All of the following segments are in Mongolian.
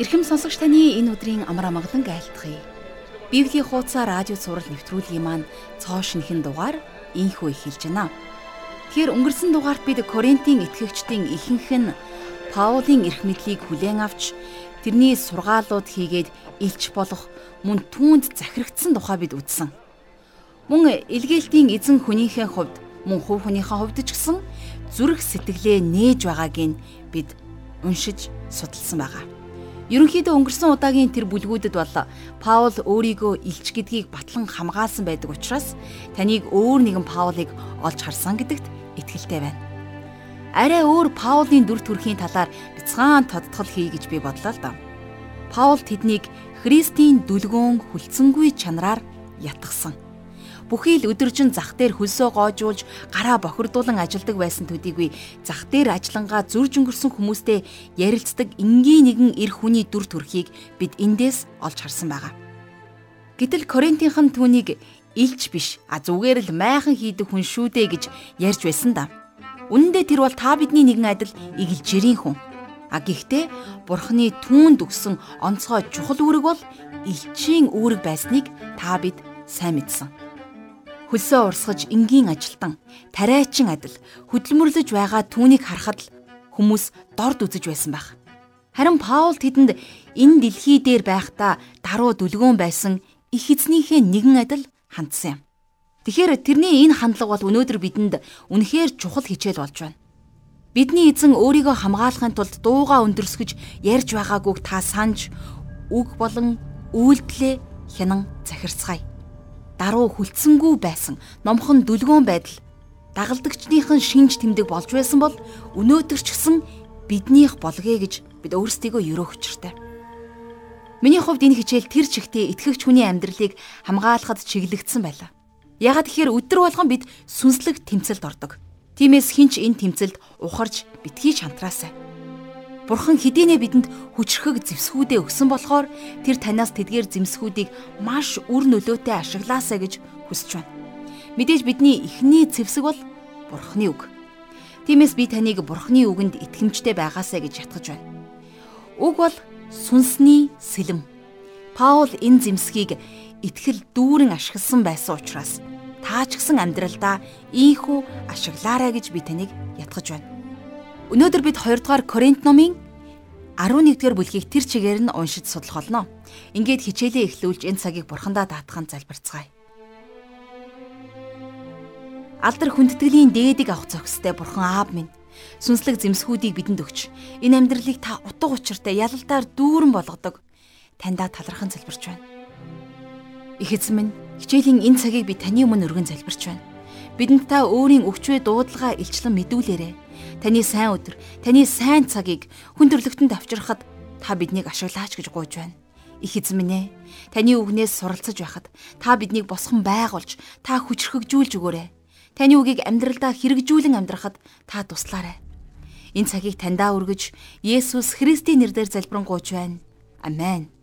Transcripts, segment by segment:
Ирхэм сонсогч таны энэ өдрийн амар амгалан айлтгая. Библийн хуудасаар радио цаураар нэвтрүүлгийн маань цоо шинхэн дугаар инхүү эхэлж байна. Тэгэхээр өнгөрсөн дугаарт бид Коринтын итгэгчдийн ихэнх нь Паулийн эрх мэдлийг хүлээн авч тэрний сургаалууд хийгээд илч болох мөн түүнд захирагдсан тухай бид үзсэн. Мөн илгээлтийн эзэн хүнийхээ хувьд мөн хувь хүнийхээ хувьд ч гэсэн зүрх сэтгэлээ нээж байгааг нь бид уншиж судалсан байгаа. Ерөнхийдөө өнгөрсөн удаагийн тэр бүлгүүдэд бол Паул өөрийгөө илч гэдгийг батлан хамгаалсан байдаг учраас таныг өөр нэгэн Паулыг олж харсан гэдэгт итгэлтэй байна. Арай өөр Паулийн дүр төрхийн талаар бяцхан тодтгол хий гэж би бодлоо л доо. Паул тэднийг Христийн дүлгөөн хүлцэнгүй чанараар ятгсан бүхий л өдөржин зах дээр хөлсөө гоожуулж гараа бохирдуулан ажилдаг байсан төдийгүй зах дээр ажиллангаа зүрж өнгөрсөн хүмүүстэй ярилцдаг энгийн нэгэн эр хүний дүр төрхийг бид эндээс олж харсан байгаа. Гэтэл Коринтийнхэн түүнийг илж биш а зүгээр л майхан хийдэг хүн шүү дээ гэж ярьж байсан да. Үнэн дээр тэр бол та бидний нэгэн адил игэл жирийн хүн. А гэхдээ бурхны түүнд өгсөн онцгой чухал үүрэг бол элчийн үүрэг байсныг та бид сайн мэдсэн хөлсөө урсгаж энгийн ажилтан тариачин адил хөдөлмөрлөж байгаа түүнийг харахад л хүмүүс дорд үзэж байсан байх. Харин Паул тэдэнд энэ дэлхий дээр байхдаа даруй дүлгөөн байсан их эзнийхээ нэгэн адил хандсан юм. Тэгэхээр тэрний энэ хандлага бол өнөөдөр бидэнд үнэхээр чухал хичээл болж байна. Бидний эзэн өөрийгөө хамгаалахын тулд дууга өндөрсгөж ярьж байгаагүй та санаж үг болон үйлдэлээ хянан захирцгаая даруй хүлцэнгүй байсан номхон дүлгөөн байдал дагалдагчдынхан шинж тэмдэг болж байсан бол өнөөдөр ч гэсэн биднийх болгоё гэж бид өөрсдийгөө өрөөх учиртай. Миний хувьд энэ хичээл тэр чигтээ итгэгч хүний амьдралыг хамгаалахад чиглэгдсэн байлаа. Ягаад гэхээр өдөр болгон бид сүнслэг тэмцэлд ордог. Тиймээс хинч энэ тэмцэлд ухарж битгий шантраасай. Бурхан хэдийнэ бидэнд хүчрхэг зэвсгүүдээ өгсөн болохоор тэр танаас тэдгээр зэмсгүүдийг маш үр нөлөөтэй ашиглаасай гэж хүсэж байна. Мэдээж бидний эхний зэвсэг бол Бурханы үг. Тиймээс би таныг Бурханы үгэнд итгэмжтэй байгаасай гэж ятгах байна. Үг бол сүнсний сэлэм. Паул энэ зэмсгийг итгэл дүүрэн ашигласан байсан учраас таа ч гэсэн амьдралдаа ийхүү ашиглаарай гэж би таныг ятгах байна. Өнөөдөр бид 2 дугаар Коринт номын 11-р бүлгийг тэр чигээр нь уншиж судлах болно. Ингээд хичээлээ эхлүүлж энэ цагийг бурхандаа даатхан залбирцгаая. Алдар хүндэтгэлийн дээдэг авах зохистой бурхан аав минь сүнслэг зэмсгүүдийг бидэнд өгч энэ амьдралыг та утга учиртай ялалтаар дүүрэн болгодог таньда талархан залбирч байна. Их эзэн минь хичээлийн энэ цагийг би таны өмнө өргөн залбирч байна. Бидэнд та өөрийн өвчвэ дуудлага илчлэн мэдүүлээрэй Таны сайн өдөр, таны сайн цагийг хүн төрлөختөнд авчрахад та биднийг ашиглаач гэж гуйж байна. Их эзэн минь ээ, таны үгнээс суралцаж байхад та биднийг босгон байгуулж, та хүчрхэгжүүлж өгөөрэй. Таны үгийг амьдралдаа хэрэгжүүлэн амьдрахад та туслаарай. Энэ цагийг таньдаа өргөж, Есүс Христийн нэрээр залбирanгуйч байна. Амен.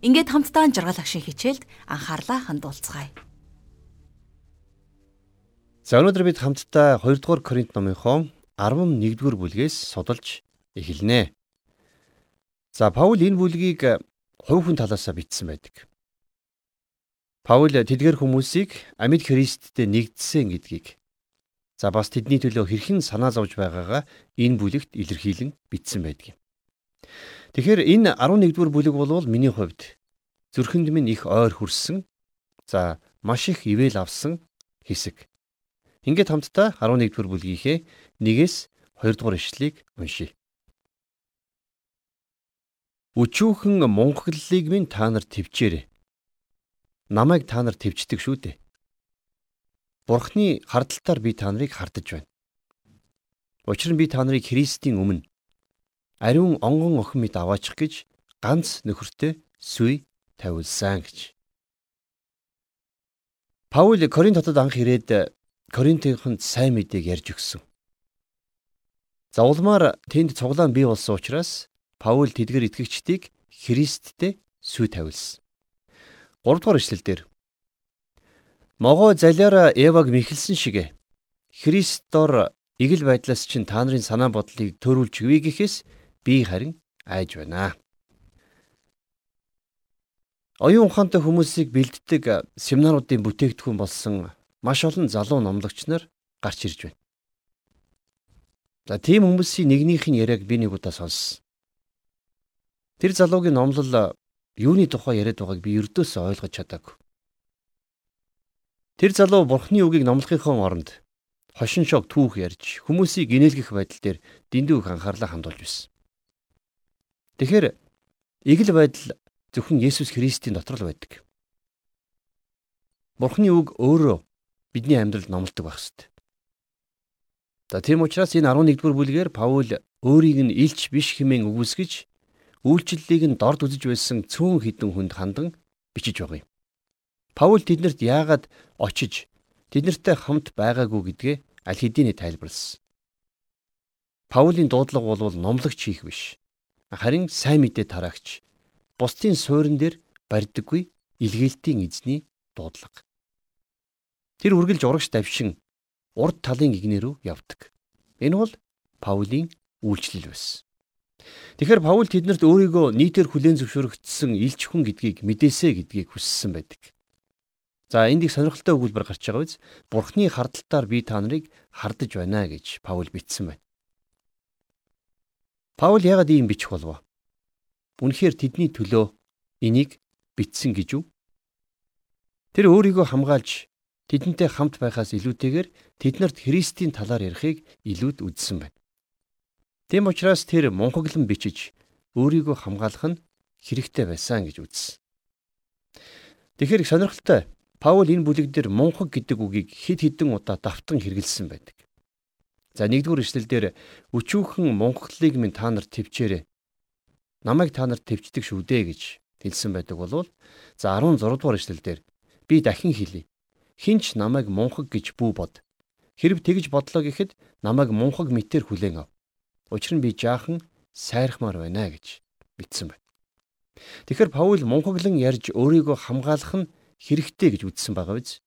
Ингээд хамтдаа жаргал агшин хичээлд анхаарлаа хандуулцгаая. За өнөөдөр бид хамтдаа 2 дугаар Коринт номынхон 11-р бүлгээс судалж эхэлнэ. За Паул энэ бүлгийг хувь хүн талаасаа бичсэн байдаг. Паул тэдгэр хүмүүсийг амьд Христтэй нэгдсэн гэдгийг за бас тэдний төлөө хэрхэн санаа зовж байгаагаа энэ бүлэгт илэрхийлэн бичсэн байдаг юм. Тэгэхээр энэ 11-р бүлэг бол миний хувьд зүрхэнд минь их ойр хүрсэн за маш их ивэл авсан хэсэг. Ингээд хамтдаа 11-р бүлгийнхээ 1-ээс 2 дугаар ишлэгийг уншийе. Өчүүхэн мунхаглалыг минь та нар төвчээрэй. Намайг та нар төвчдөг шүү дээ. Бурхны хардталтаар би та нарыг хардаж байна. Учир нь би та нарыг Христийн өмнө ариун онгон охин мэд аваачих гэж ганц нөхөртэй сүй тавилсан гэж. Паул Коринт хотод анх ирээд Коринтынханд сайн мэдээг ярьж өгсөн. За улмаар тэнд цуглаан бий болсон учраас Паул тэдгэр итгэгчдийг Христтэй сүй тавилсан. 3 дугаар ишлэлдэр Могоо залиараа Еваг мэхэлсэн шиг Христор игэл байдлаас чинь та нарын санаа бодлыг төрүүлж өгье гэхээс би харин айж байна. Оюун ухаантай хүмүүсийг бэлддэг семинаруудын бүтээгдэхүүн болсон маш олон залуу номлогч нар гарч ирж байна. За тийм хүмүүсийн нэгнийх нь яриаг би нэг удаа сонссон. Тэр залуугийн номлол юуны тухай яриад байгааг би ердөөсөө ойлгож чадаагүй. Тэр залуу бурхны үгийг номлохын оронд хошин шог түүх ярьж хүмүүсийг инээлгэх байдал дээр дэндүү их анхаарлаа хандуулж байсан. Тэгэхээр игэл байдал зөвхөн Есүс Христийн дотор л байдаг. Бурхны үг өөрөө бидний амьдралд номлодог байх ёстой. За тийм учраас энэ 11-р бүлгээр Паул өөрийг нь илч биш хэмээн үгүйсгэж үйлчлэлийг нь дорд үзэж байсан цөөн хідэн хүнд хандан бичиж байгаа юм. Паул тэднэрт яагаад очиж тэднэртэй хамт байгаагүй гэдгээ аль хэдийн тайлбарлсан. Паулийн дуудлага бол номлогч хийх биш. Харин сайн мэдээ тараагч бусдын суурин дээр барьдаггүй илгээлтийн эзний дуудлага. Тэр үргэлж урагш давшин урд талын игнэр рүү явдаг. Энэ бол Паулийн үйлчлэл байсан. Тэгэхээр Паул тэднэрт өөрийгөө нийтээр хүлээн зөвшөөрөгдсөн илч хүн гэдгийг мэдээсэ гэдгийг хүссэн байдаг. За энд их сонирхолтой өгүүлбэр гарч байгаа биз? Бурхны хардталтаар би та нарыг хардаж байна гэж Паул бичсэн байна. Паул яагаад ийм бичих болов? Үнэхээр тэдний төлөө энийг бичсэн гэж үү? Тэр өөрийгөө хамгаалж тэдэнтэй хамт байхаас илүүтэйгээр тэднэрт Христийн талаар ярихыг илүүд үзсэн байна. Тэм учраас тэр мунхаглан бичиж өөрийгөө хамгаалах нь хэрэгтэй байсан гэж үзсэн. Тэгэхээр сонирхолтой Паул энэ бүлэг дээр мунхаг гэдэг үгийг хэд хэдэн удаа давтан хэрэгэлсэн байдаг. За нэгдүгээр эшлэлдэр өчүүхэн мунхаглыг минь та нар төвчээрэй. Намайг та нарт төвчдөг шүү дээ гэж хэлсэн байдаг болвол за 16 дугаар эшлэлдэр би дахин хэлье. Хинч намайг мунхаг гэж бүү бод. Хэрв тэгж бодлоо гэхэд намайг мунхаг мэтэр хүлээн ав. Учир нь би жаахан сайрахмаар байна гэж бичсэн байна. Тэгэхээр Паул мунхаглан ярьж өөрийгөө хамгаалах нь хэрэгтэй гэж үзсэн байгаа биз?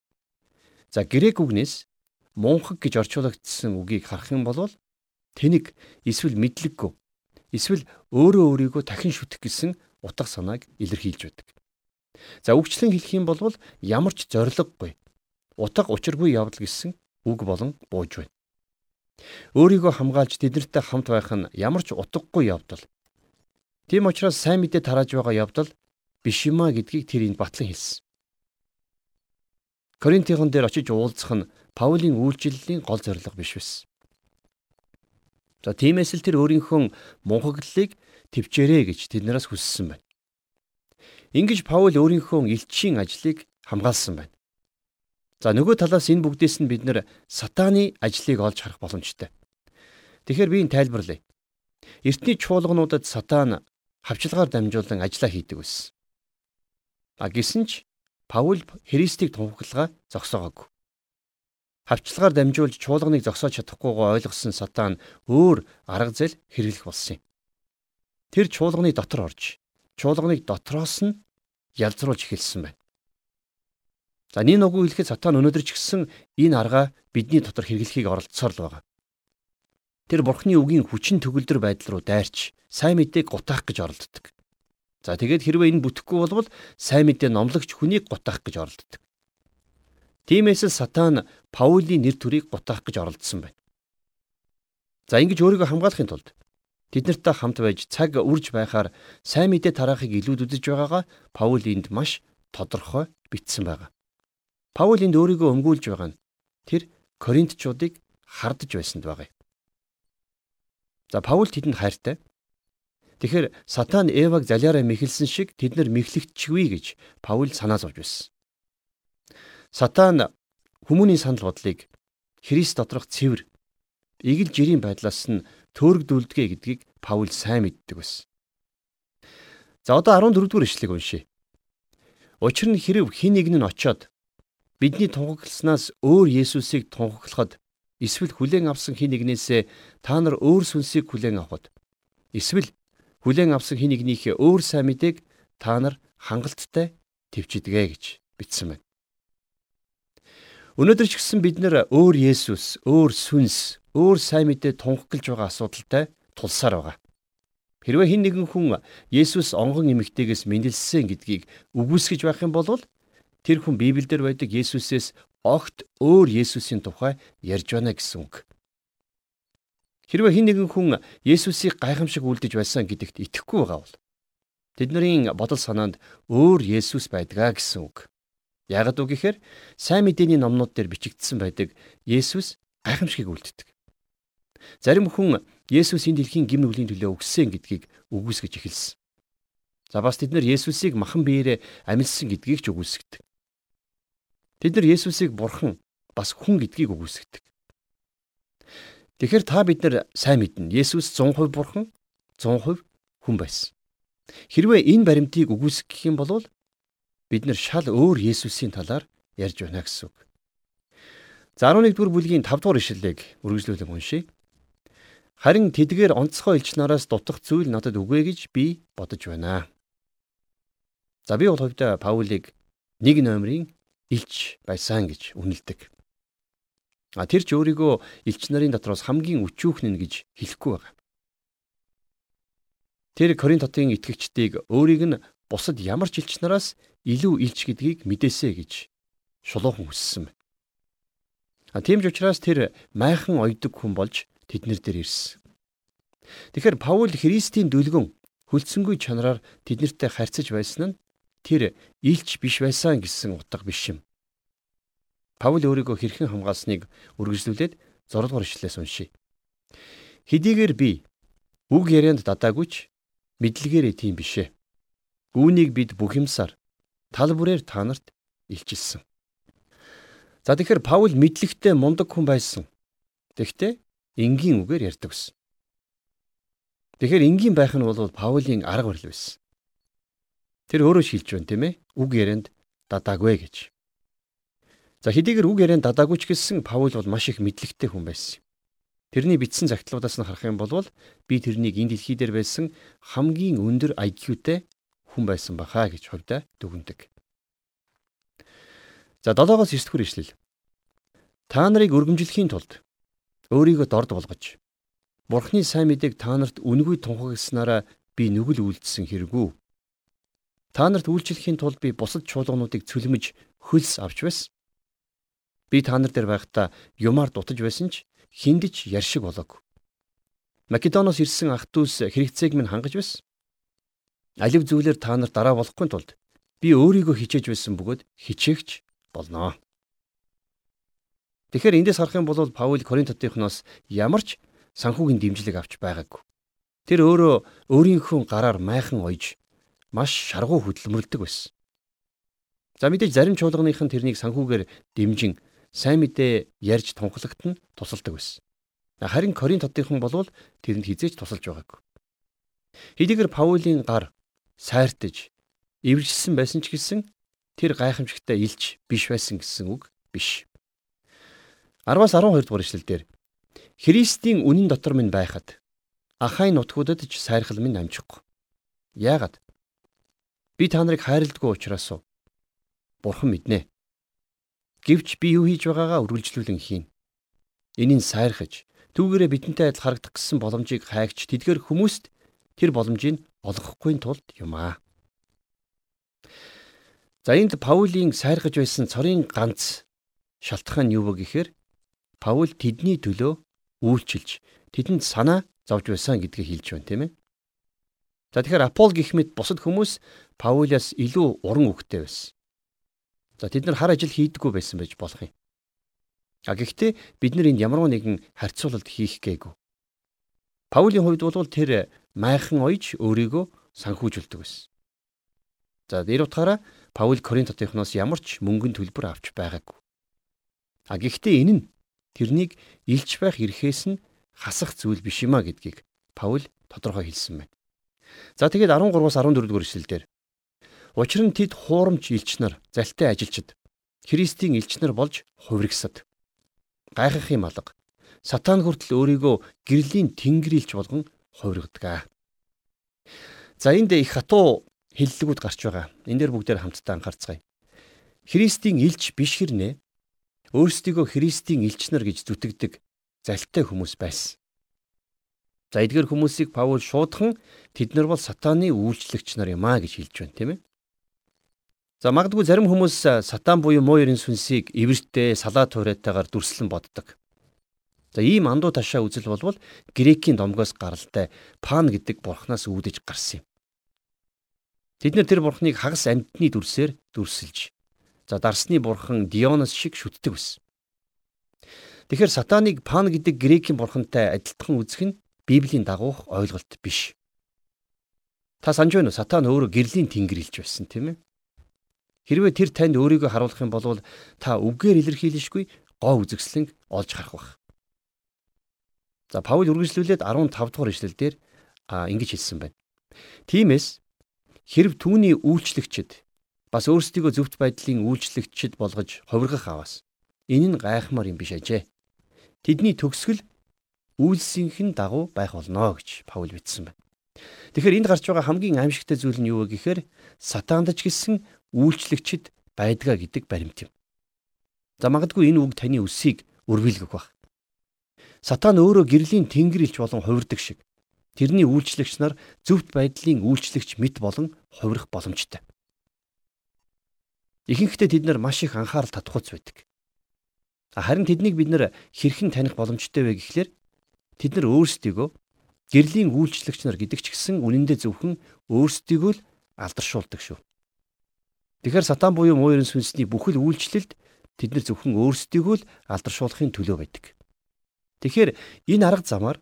За грек үгнээс мунхаг гэж орчуулагдсан үгийг харах юм бол тэнэг эсвэл мэдлэггүй эсвэл өөрөө өөрийгөө дахин шүтэх гэсэн утга санааг илэрхийлж байдаг. За үгчлэн хэлэх юм бол ямар ч зориггүй утга учиргүй явдал гэсэн үг болон бууж байна. Өөрийгөө хамгаалж тэднэртэй хамт байх нь ямар ч утгагүй явдал. Тийм учраас сайн мэдээ тарааж байгаа явдал биш юмаа гэдгийг тэр энд батлан хэлсэн. Коринтын дээр очиж уулзах нь Паулийн үйлчлэлийн гол зорилго биш байсан. За тиймээс л тэр өөрийнхөө мунхаглалыг төвчээрэй гэж тэднээс хүссэн байна. Ингиж Паул өөрийнхөө элчийн ажлыг хамгаалсан байна. За нөгөө талаас энэ бүгдээс нь бид нэр сатааны ажлыг олж харах боломжтой. Тэгэхээр би энэ тайлбарлая. Эртний чуулгануудад сатан хавчлагаар дамжуулан ажиллаа хийдэг байсан. А гисэн ч Паул Христийг тунхаглага зогсоогоогүй. Хавчлагаар дамжуулж чуулганыг зогсоож чадахгүйгоо ойлгосон сатан өөр арга зэл хэрэглэх болсон юм. Тэр чуулганы дотор орж чуулганыг дотроос нь ялзруулж эхэлсэн байна. За нэг нүгүү хэлэхэд сатан өнөөдөр ч гэсэн энэ арга бидний дотор хэрэглэхийг оролцсоор л байгаа. Тэр бурхны үгийн хүчин төгөлдөр байдал руу дайрч сайн мэдээг гутаах гэж оролддог. За тэгээд хэрвээ энэ бүтэхгүй болвол сайн мэдээ номлогч хүнийг гутаах гэж оролддог. Тиймээс сатан Паулийн нэр төрийг гутаах гэж оролдсон байна. За ингэж өөрийгөө хамгаалахын тулд тэднэртэй хамт байж цаг үрж байхаар сайн мэдээ тараахыг илүүд үзэж байгаагаа Паул энд маш тодорхой бичсэн байна. Паул энд өөрийгөө өмгүүлж байгаа нь тэр Коринтчуудыг хардж байсанд байгаа. За Паул тэдэнд хайртай. Тэгэхээр сатан Эваг залиараа мэхэлсэн шиг тэд нар мэхлэгдчихвээ гэж Паул санаа зовж байсан. Сатан хүмүүний санал бодлыг Христ доторх цэвэр игэл жирийн байдлаас нь төөрөгдүүлдэгэ гэдгийг Паул сайн мэддэг байсан. За одоо 14 дугаар ишлэгийг уншъя. Учир нь хэрв хин нэг нь очоод бидний тунхагласнаас өөр Есүсийг тунхаглахад эсвэл хүлээн авсан хин нэгнээсээ та нар өөр сүнсийг хүлээн авахд эсвэл хүлээн авсан хин нэгнийхээ өөр сайн мэдээг та нар хангалттай төвчдөг гэж бичсэн байна. Өнөөдөр ч гэсэн бид нэр өөр Есүс, өөр сүнс, өөр сайн мэдээ тунхаглаж байгаа асуудалтай тулсаар байгаа. Хэрвээ хэн нэгэн хүн Есүс онгон эмэгтэйгээс мэндэлсэн гэдгийг үгүйсгэж байх юм бол тэр хүн Библиэлд байдаг Есүсээс огт өөр Есүсийн тухай ярьж байна гэсэн үг. Хэрвээ хэн нэгэн хүн Есүсийг гайхамшиг үлдэж байсан гэдэгт итгэхгүй байгаа бол тэдний бодол санаанд өөр Есүс байдгаа гэсэн үг. Ягд үг гэхээр сайн мэдээний номнууд дээр бичигдсэн байдаг Есүс гайхамшигыг үлддэг. Зарим хүн Есүс энэ дэлхийн гим нүглийн төлөө өгсөн гэдгийг үгүйсгэж эхэлсэн. За бас тэд нар Есүсийг махан биеэрээ амилсан гэдгийг ч үгүйсгдэг. Тэд нар Есүсийг бурхан бас хүн гэдгийг үгүйсгдэг. Тэгэхээр та бид нар сайн мэднэ. Есүс 100% бурхан, 100% хүн байсан. Хэрвээ энэ баримтыг үгүйсгэх юм бол бид нар шал өөр Есүсийн талаар ярьж байна гэсэн үг. За 11-р бүлгийн 5-р ишлэлийг үргэлжлүүлэн уншийе. Харин тэдгээр онцгой элч нараас дутах зүйл надад үгүй гэж би бодож байна. За би бол хувьдаа Паулийг нэг номерын илч байсан гэж үнэлдэг. А тэр ч өөрийгөө элч нарын дотроос хамгийн өчүүхэн нь гэж хэлэхгүй байгаа. Тэр Коринт хотын итгэгчдийг өөрийг нь бусад ямар ч элч нараас илүү илч гэдгийг мэдээсэй гэж шулуухан хүссэн байна. А тийм ч учраас тэр майхан ойдог хүн болж тэднэр дээр ирсэн. Тэгэхээр Паул Христийн дүлгэн хөлцсөнгүй чанараар тэднэртэй харьцаж байсан нь тэр илч биш байсан гэсэн утга биш юм. Паул өөрийгөө хэрхэн хамгаалсныг үргэлжлүүлээд 6 дугаар ишлээс уншийе. Хэдийгээр би үг ярианд дадаагүйч мэдлэгээрээ тийм бишээ. Үүнийг бид бүх юмсаар тал бүрээр та нарт илчилсэн. За тэгэхээр Паул мэдлэгтэй мундаг хүн байсан. Тэгэхдээ энгийн үгээр ярьдаг ус. Тэгэхээр энгийн байх нь бол Паулийн арга барил байсан. Тэр өөрөө шилж байна тийм ээ. Үг ярианд дадаагүй гэж. За хэдийгээр үг ярианд дадаагүй ч гэсэн Паул бол маш их мэдлэгтэй хүн байсан. Тэрний бичсэн загтлуудаас нь харах юм бол би тэрнийг энэ дэлхий дээр байсан хамгийн өндөр IQ-тэй хүн байсан бахаа гэж хувьдаа дүгнэдэг. За 7-оос 9 дэх ишлэл. Та нарыг өргөмжлөхийн тулд өөрийгөө дорд болгож Бурхны сайн мэдээг та нарт үнгүй тунхагснараа би нүгэл үйлдсэн хэрэггүй. Та нарт үйлчлэхийн тулд би бусад чуулгануудыг цөлмөж хөлс авч байсан. Би та нар дээр байхдаа юмар дутаж байсан ч хиндэж яршиг болоог. Македоноос ирсэн ах дүүс хэрэгцээг минь хангаж байсан. Алив зүйлээр та нар дараа болохгүй тулд би өөрийгөө хичээж байсан бөгөөд хичээгч болноо. Тэгэхээр эндээс харах юм бол Паул Коринт хотынхноос ямар ч санхүүгийн дэмжлэг авч байгаагүй. Тэр өөрөө өөрийнхөө гараар майхан ойж маш шаргуу хөдөлмөрлөдөг байсан. За мэдээж зарим чуулганых нь тэрнийг санхүүгээр дэмжин сайн мэдээ ярьж тунхлагт нь тусалдаг байсан. Харин Коринт хотынхан болвол тэрэнд хизээж тусалж байгаагүй. Хэдийгээр Паулийн гар сайртаж эвэржсэн байсан ч гэсэн тэр гайхамшигтай илж биш байсан гэсэн үг биш. 10-аас 12 дугаар ишлэлдэр Христийн үнэн дотор минь байхад Ахай нутгуудад ч сайрхал минь амжихгүй. Яагаад? Би та нарыг хайрладгүй учраас уу? Бурхан мэднэ. Гэвч би юу хийж байгаагаа үргэлжлүүлэн хийн. Энийг сайрхаж, түүгээрээ бидэнтэй адил харагдах гэсэн боломжийг хайгч тэдгээр хүмүүст тэр боломжийг олгохгүй тулд юм аа. За энд Паулийн сайрхаж байсан цорын ганц шалтгаан нь юу вэ гэхээр Паул тэдний төлөө үйлчилж тэдэнд санаа зовж байсан гэдгийг хэлж байна тийм ээ. За тэгэхээр Апол гих мэт бусад хүмүүс Паулиас илүү уран үгтэй байсан. За тэд нар хар ажил хийдэггүй байсан байж болох юм. А гэхдээ бид нар энд ямар нэгэн харьцуулалт хийх гээгүй. Паулийн хувьд бол тэр майхан ойж өөрийгөө санхүүжүүлдэг байсан. За дээр утгаараа Паул Коринт хотынхноос ямар ч мөнгөнд төлбөр авч байгаагүй. А гэхдээ энэ нь тэрнийг илж байх эрхээс нь хасах зүйл биш юма гэдгийг Паул тодорхой хэлсэн байна. За тэгээд 13-аас 14 дугаар ишлэлдэр Учир нь тэд хуурамч элч нар, залтай ажилчид, Христийн элч нар болж хувиргсад. Гайхах юм алга. Сатан хүртэл өөрийгөө гэрлийн тэнгэрэлч болгон хувиргадаг. За энд их хатуу хиллэгүүд гарч байгаа. Энэ дээр бүгдээр хамтдаа анхаарцгаая. Христийн элч биш хэрнээ өөрсдийгөө Христийн элч нар гэж зүтгэдэг залтай хүмүүс байсан. За эдгээр хүмүүсийг Паул шуудхан тэд нар бол сатааны үйлчлэгч нар юм а гэж хэлж байна тийм ээ. За магадгүй зарим хүмүүс сатан буюу ерийн сүнсийг эвэртэй салаа туурайтайгаар дүрслэн боддог. За ийм андуу ташаа үзэл болвол грекийн домгоос гаралтай пан гэдэг бурхнаас үүдэж гарсан юм. Тэд нэр тэр бурхныг хагас амьтны дүрсээр дүрсэлж за дарсны бурхан Дионос шиг шүтдэг байсан. Тэгэхээр сатаныг пан гэдэг грекийн бурхантай адилтхан үзэх нь Библийн дагуух ойлголт биш. Та санаж байна уу? Сатан өөрөө гэрлийн тэнгэр илж байсан тийм ээ. Хэрвээ тэр танд өөрийгөө харуулах юм бол та үгээр илэрхийлэшгүй гоо үзэгслэн олж харах байх. За Паул үргэлжлүүлээд 15 дугаар ишлэлдэр ингэж хэлсэн байна. Тиймээс хэрв түүний үйлчлэгчд бас өөрсдийгөө зөвхт байдлын үйлчлэгчд болгож хувиргах аваас энэ нь гайхмаар юм биш ажээ. Тэдний төгсгөл үйлсийнхэн дагуу байх болно гэж Паул бичсэн байна. Тэгэхээр энд гарч байгаа хамгийн аимшигтай зүйл нь юу вэ гэхээр сатаандч гисэн үйлчлэгчд байдгаа гэдэг баримт юм. За магадгүй энэ үг таны өсийг өргөөлгөх баг. Сатан өөрөө гэрлийн тэнгэрэлч болон хувирдаг шиг тэрний үйлчлэгч нар зөвхт байдлын үйлчлэгч мэт болон хувирах боломжтой. Ихэнхдээ тэд нар маш их анхаарал татхууц байдаг. Харин тэднийг бид нар хэрхэн таних боломжтой вэ гэхлээр Тэд нар өөрсдийгөө гэрлийн үйлчлэгч нар гэдэг ч гэсэн үнэндээ зөвхөн өөрсдийгөө л алдаршуулдаг шүү. Тэгэхээр сатан буюу муу ерэн сүнсний бүхэл үйлчлэлд тэд нар зөвхөн өөрсдийгөө л алдаршуулахын төлөө байдаг. Тэгэхээр энэ арга замаар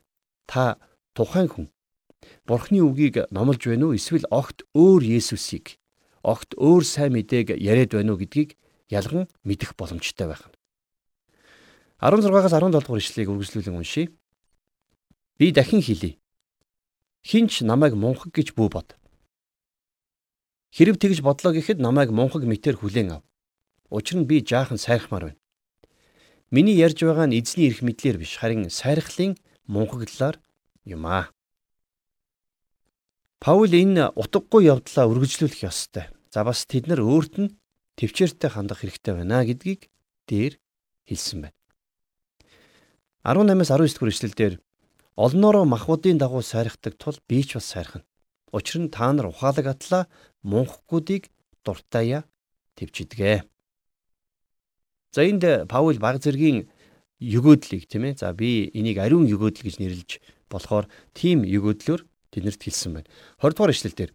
та тухайн хүн Бурхны үгийг номлож байна уу эсвэл огт өөр Есүсийг огт өөр сайн мэдээг яриад байна уу гэдгийг ялган мэдэх боломжтой байх нь. 16-аас 17 дугаар ишлэгийг үргэлжлүүлэн уншийе. Би дахин хэлье. Хинч намайг мунхаг гэж бүү бод. Хэрв тэгж бодлоо гэхэд намайг мунхаг мэтэр хүлээн ав. Учир нь би жаахан сайрхмаар байна. Миний ярьж байгаа нь эзний эрх мэдлэр биш харин сайрхлын мунхаглалаар юм аа. Паул энэ утгагүй явдлаа үргэлжлүүлэх ёстой. За бас тэд нар өөрт нь төвчээртэй хандах хэрэгтэй байна гэдгийг дээр хэлсэн байна. 18-аас 19 дугаар эшлэлдэр Олноороо махбодын дагуу сайрхдаг тул би ч бас сайрхна. Учир нь та нар ухаалаг атлаа мунхгуудыг дуртаяа төвчдөг. За энд Паул баг зэргийн өгөөдлийг тийм ээ. За би энийг ариун өгөөдөл гэж нэрлэж болохоор тийм өгөөдлөөр тэднэрт хэлсэн байна. 20 дугаар ишлэлдэр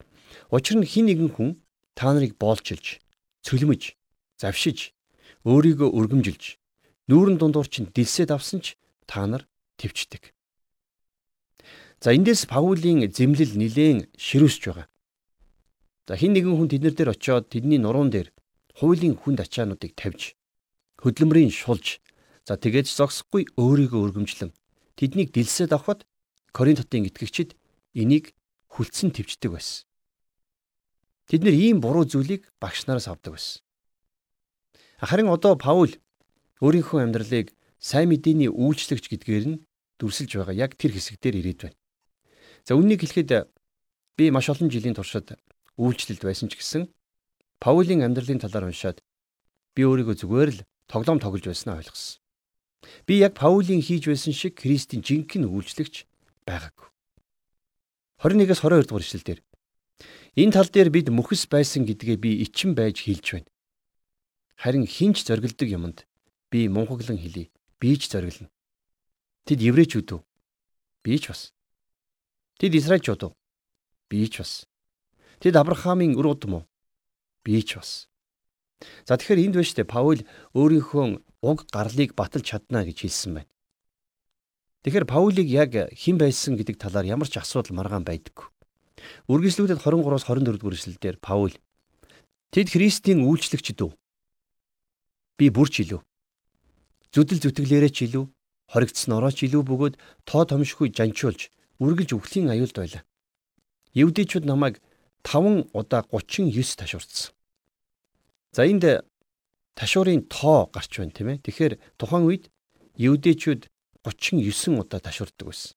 учир нь хин нэгэн хүн та нарыг боолчилж, цөлмөж, завшиж, өөрийгөө өргөмжилж, нүүрэн дундуур чинь дэлсэд авсан ч та нар төвчдөг. За эндээс Паулийн зэмлэл нилээн ширүүсж байгаа. За хин нэгэн хүн тэднэр дээр очиод тэдний нуруунд дээр хуулийн хүнд ачаануудыг тавьж хөдөлмөрийн шулж за тэгээж зогсохгүй өөрийгөө өргөмжлөн тэднийг дэлсэд авахд Коринт хотын итгэгчид энийг хүлцэн твчдэг байсан. Тэд нэр ийм буруу зүйлийг багш нараас авдаг байсан. Харин одоо Паул өөрийнхөө амьдралыг сайн мэдээний үйлчлэгч гэдгээр нь дүрсэлж байгаа яг тэр хэсэг дээр ирээд байна. За үннийг хэлэхэд би маш олон жилийн туршид үйлчлэлд байсан ч гэсэн Паулийн амьдралын талаар уншаад би өөрийгөө зүгээр л тоглоом тоглож байснаа ойлгосон. Би яг Паулийн хийж байсан шиг Христийн жинхэнэ үйлчлэгч байгаагүй. 21-с 22 дугаар ишлэлдэр энэ тал дээр бид мөхс байсан гэдгээ би ичин байж хэлж байна. Харин хинч зоригддог юмд би мунхаглан хэлий. Би ч зориглоно. Тэд еврейчүүд үү? Би ч бас. Тэд Израильчууд уу? Би ч бас. Тэд Авраамийн үр удам уу? Би ч бас. За тэгэхээр энд байна штэ Паул өөрийнхөө уг гарлыг баталж чадна гэж хэлсэн байна. Тэгэхээр Паулийг яг хэн байсан гэдэг талаар ямар ч асуудал маргаан байдаггүй. Үргэлжлүүлээд 23-аас 24 дугаар эшлэлдэр Паул тэд Христийн үйлчлэгчд үү? Би бүрч илүү. Зүдэл зүтгэлээрээ ч илүү, хоригдсон орооч илүү бөгөөд тоо томшгүй жанчуулж үргэлж өвхлийн аюулд байлаа. Евдээчүүд намайг 5 удаа 39 ташуурцсан. За энд ташуурын тоо гарч байна тийм ээ. Тэгэхээр тухайн үед евдээчүүд 39 удаа ташуурддаг байсан.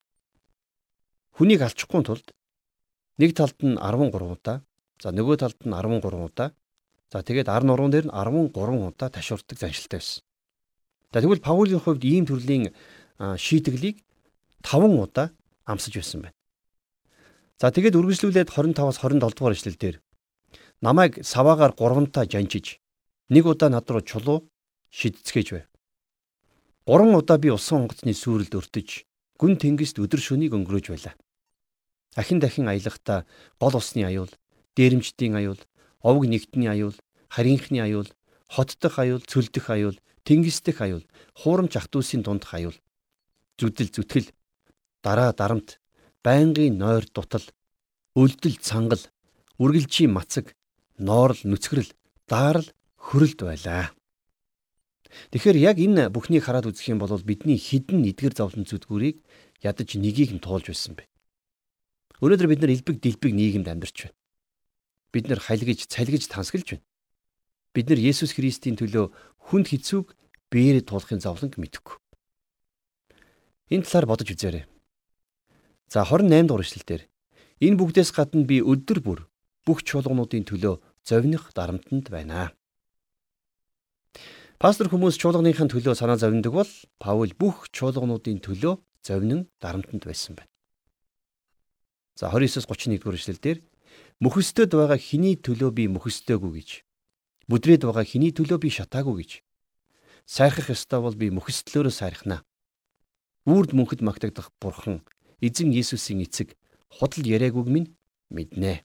Хүнийг алчихгүй тулд нэг талд нь 13 удаа, за нөгөө талд нь 13 удаа, за тэгээд ар нуруунд дээр нь 13 удаа ташуурддаг заншилтай байсан. За тэгвэл Паулийн хувьд ийм төрлийн шийтгэлийг 5 удаа амсаж байсан байна. За тэгээд үргэлжлүүлээд 25-аас 27 дугаар эшлэл дээр намайг саваагаар гуравантаа жанжиж нэг удаа над руу чулуу шидцгээж байв. Гурван удаа би усан онгоцны сүрэлд өртөж гүн тэнгист өдөр шөнийг өнгөрөөж байлаа. Ахин дахин аялахдаа гол усны аюул, дээрэмчдийн аюул, овг нэгтний аюул, харийнхны аюул, хот дох аюул, цөл дох аюул, тэнгис дэх аюул, хуурамч ах トゥ усийн дундх аюул, зүдэл зүтгэл, дараа дарамт, байнгын нойр дутал, өлдөл цангал, үргэлжийн мацаг, ноорл нүцгэрэл, даарл хөрөлд байлаа. Тэгэхээр яг энэ бүхнийг хараад үзэх юм бол бидний хідэн эдгэр зовлон зүтгүүрийг ядаж нэгийг нь туулж байсан бэ. Өнөөдөр бид нар элбэг дэлбэг нийгэмд амьдарч байна. Бид нар халигж, цалгиж тансгэлж байна. Бид нар Есүс Христийн төлөө хүнд хэцүүг бээрэ туулахын зовлонг мэдэхгүй. Энэ талаар бодож үзээрэй. За 28 дугаар эшлэлдэр энэ бүгдээс гадна би өдөр бүр бүх чуулгануудын төлөө зовних дарамтанд байна. Пастор хүмүүс чуулганыхын төлөө санаа зовндог бол Паул бүх чуулгануудын төлөө зовнин дарамтанд байсан байна. За 29-с 31 дугаар эшлэлдэр мөхөсtöд байгаа хиний төлөө би мөхөстөөгүй гэж бүдрээд байгаа хиний төлөө би шатаагүй гэж сайрхах ёстой бол би мөхөстлөөрөө сайрхнаа. Үрд мөнхөд магтагдах бурхан эзэн Есүсийн эцэг худал яриагүйг минь мэднэ.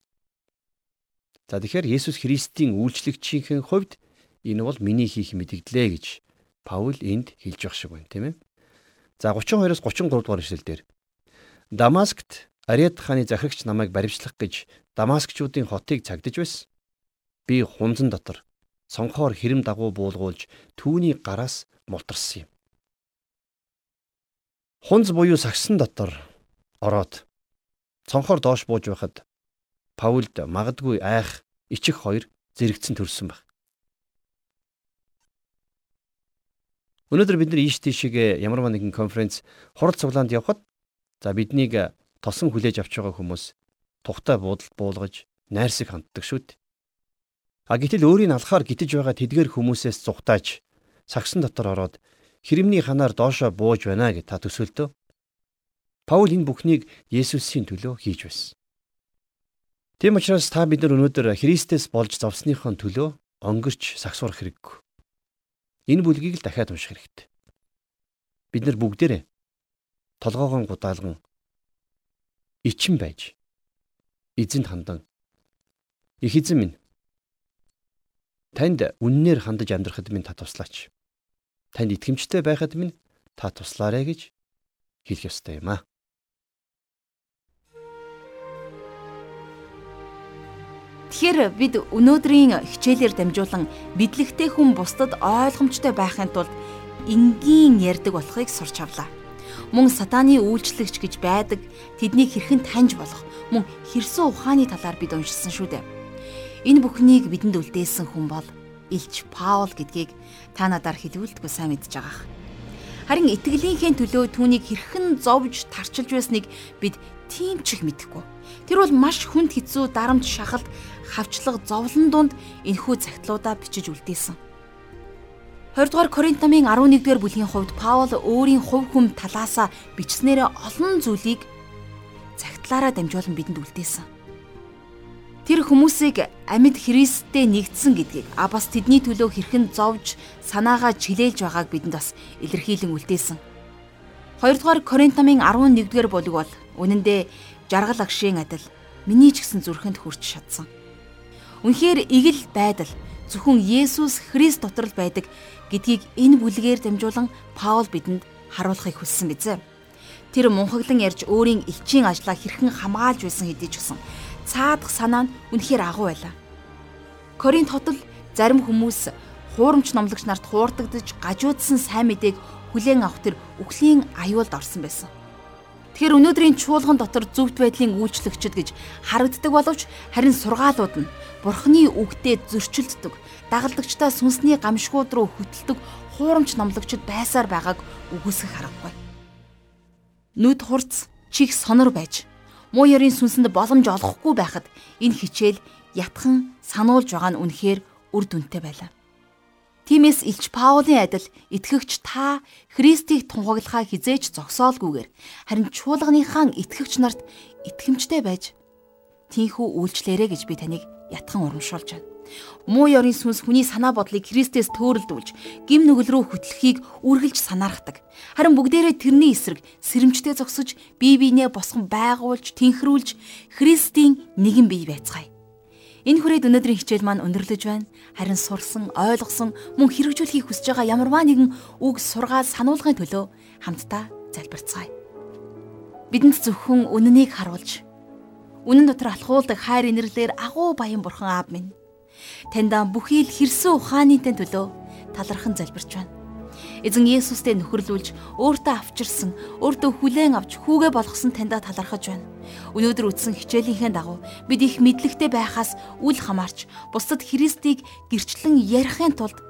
За тэгэхээр Есүс Христийн үйлчлэгчийн хувьд Энэ бол миний хийх мэдгдлээ гэж Паул энд хэлж явах шиг байна, тийм ээ. За 32-оос 33 дугаар эшлэл дээр Дамаскт Ариад хааны захирагч намайг баримтлах гэж Дамаскчуудын хотыг цагдаж байсан. Би хунзан дотор цонхоор хэрэм дагуу буулгуулж түүний гараас мултарсан юм. Хунз буюу сагсан дотор ороод цонхоор доош бууж байхад Паулд магадгүй айх ичих хоёр зэрэгцэн төрсөн баг. Өнөөдөр бид нар ийш тийшээ ямар нэгэн конференц хурал цуглаанд явхад за биднийг тосон хүлээж авч байгаа хүмүүс тухтай буудалд буулгаж найрсаг ханддаг шүү дээ. А гэтэл өөрийн алхаар гитэж байгаа тэдгээр хүмүүсээс зүхтааж сагсан дотор ороод хэрэмний ханаар доошоо бууж байна гэж та төсөөлтөө. Паул энэ бүхнийг Есүсийн төлөө хийж байсан. Тийм учраас та бид нар өнөөдөр Христэс болж зовсныхон төлөө онгөрч сагсуурах хэрэггүй. Энэ бүлгийг л дахиад унших хэрэгтэй. Бид нар бүгдээрээ толгоогоо гудаалган ичин байж эзэнд хандан их эзэн минь танд үннээр хандаж амьдрахад минь та туслаач. Танд итгэмжтэй байхад минь та туслаарай гэж хэлэх ёстой юм аа. Тэгэхээр бид өнөөдрийн хичээлээр дамжуулан бидлэгтэй хүн бусдад ойлгомжтой байхын тулд энгийн ярьдаг болохыг сурч авлаа. Мөн сатааны үйлчлэгч гэж байдаг тэднийг хэрхэн таньж болох мөн хэрсэн ухааны талаар бид уншсан шүү дээ. Энэ бүхнийг бидэнд үлдээсэн хүн бол Илч Паул гэдгийг та надаар хэлүүлдэггүй сайн мэдж байгаах. Харин итгэлийнхээ төлөө түүнийг хэрхэн зовж тарчилж байсныг бид тийм ч их мэдэхгүй. Тэр бол маш хүнд хэцүү дарамт шахалт хавчлага зовлон дунд энэхүү цагтлуудаа бичиж үлдээсэн. 20 дугаар Коринт намын 11 дугаар бүлгийн хувьд Паул өөрийн хувь хүм талаасаа бичснээрээ олон зүйлийг цагтлаараа дамжуулан бидэнд үлдээсэн. Тэр хүмүүсийг амьд Христтэй нэгдсэн гэдгийг а бас тэдний төлөө хэрхэн зовж санаагаа чилээлж байгааг бидэнд бас илэрхийлэн үлдээсэн. 2 дугаар Коринт намын 11 дугаар бүлэг бол үнэндээ жаргал агшийн адил миний ч гэсэн зүрхэнд хүрч шатсан. Үнэхээр игэл байдал зөвхөн Есүс Христ дотор л байдаг гэдгийг энэ бүлгээр дамжуулан Паул бидэнд харуулахыг хүссэн бизээ. Тэр мунхаглан ярьж өөрийн элчийн ажлаа хэрхэн хамгаалж байсан хэдий ч гэсэн цаадах санаа нь үнэхээр агуу байлаа. Коринт хотод зарим хүмүүс хуурамч номлогч нарт хуурдагдж гажуудсан сайн мэдээг хүлээн авах тэр үхлийн аюулд орсон байсан. Тэгэхээр өнөөдрийн чуулган дотор зөвхт байдлын үйлчлэгчд гэж харагддаг боловч харин сургаалууд нь Бурхны үгдээ зөрчилддөг, дагалдагчдаа сүнсний гамшгууд руу хөтэлдэг хуурамч номлогчд байсаар байгааг үгүйсгэх аргагүй. Нүд хурц, чих сонор байж, муу ярийн сүнсэнд боломж олохгүй байхад энэ хичээл ятхан сануулж байгаа нь үнэхээр үр дүнтэй байлаа. Тиймээс Илч Паулийн адил итгэгч та Христийг тунхаглахаа хизээч зогсоолгүйгээр харин чуулганыхаа итгэгч нарт итгэмжтэй байж тийхүү үйлчлээрэ гэж би таныг ятхан урамшуулж байна. Муу ёрын сүнс хүний санаа бодлыг Христэс төөрөлдүүлж, гим нүгэл рүү хөтлөхийг үргэлж санаарахдаг. Харин бүгдээрээ тэрний эсрэг сэрэмжтэй зогсож, бие биенээ босгон байгуулж, тэнхрүүлж Христийн нэгэн бие байцгаая. Энэ хүрээд өнөөдрийн хичээл маань өндөрлөж байна. Харин сурсан, ойлгосон, мөн хэрэгжүүлэхийг хүсэж байгаа ямарваа нэгэн үг сургаал сануулгын төлөө хамтдаа залбирцгаая. Бидэнд зөвхөн үннийг харуулж, үнэн дотор алхуулдаг хайр инэрлэр агуу баян бурхан аав минь. Таньда бүхий л хэрсэн ухааны тань төлөө талархан залбирч байна. Эзэн Есүстэй нөхөрлүүлж өөртөө авчирсан, өөртөө хүлээн авч хүүгээ болгосон таньда талархаж байна. Өнөөдөр үтсэн хичээлийнхээ дагуу бид их мэдлэгтэй байхаас үл хамаарч бусдад Христийг гэрчлэн ярихын тулд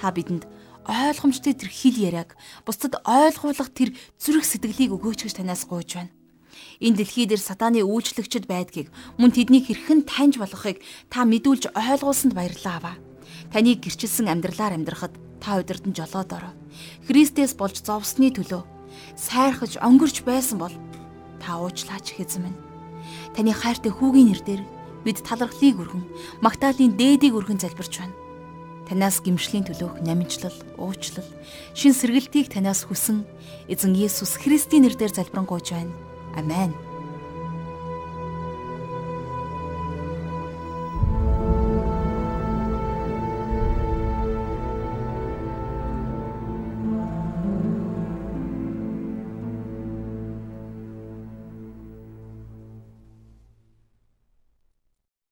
та бидэнд ойлгомжтой тэр хэл яриаг бусдад ойлгуулах тэр зүрх сэтгэлийг өгөөч гэж танаас гуйж байна. Энэ дэлхий дээр сатааны үйлчлэгчд байдгийг мөн тэднийг хэрхэн таньж болохыг та мэдүүлж ойлгуулсанд баярлалаа аваа. Таныг гэрчилсэн амьдралаар амьдрахад та удирдан жолоод ороо. Христэс болж зовсны төлөө сайрхаж өнгөрч байсан бол та уучлаач хэзэн минь. Таны хайртай хүүгийн нэрээр бид талархлыг өргөн, Магдалины дээдийг өргөн залбирч байна. Танаас гимшлийн төлөөх намжлал, уучлал, шин сэргэлтийг танаас хүсэн эзэн Есүс Христийн нэрээр залбирanгуйж байна. Амен.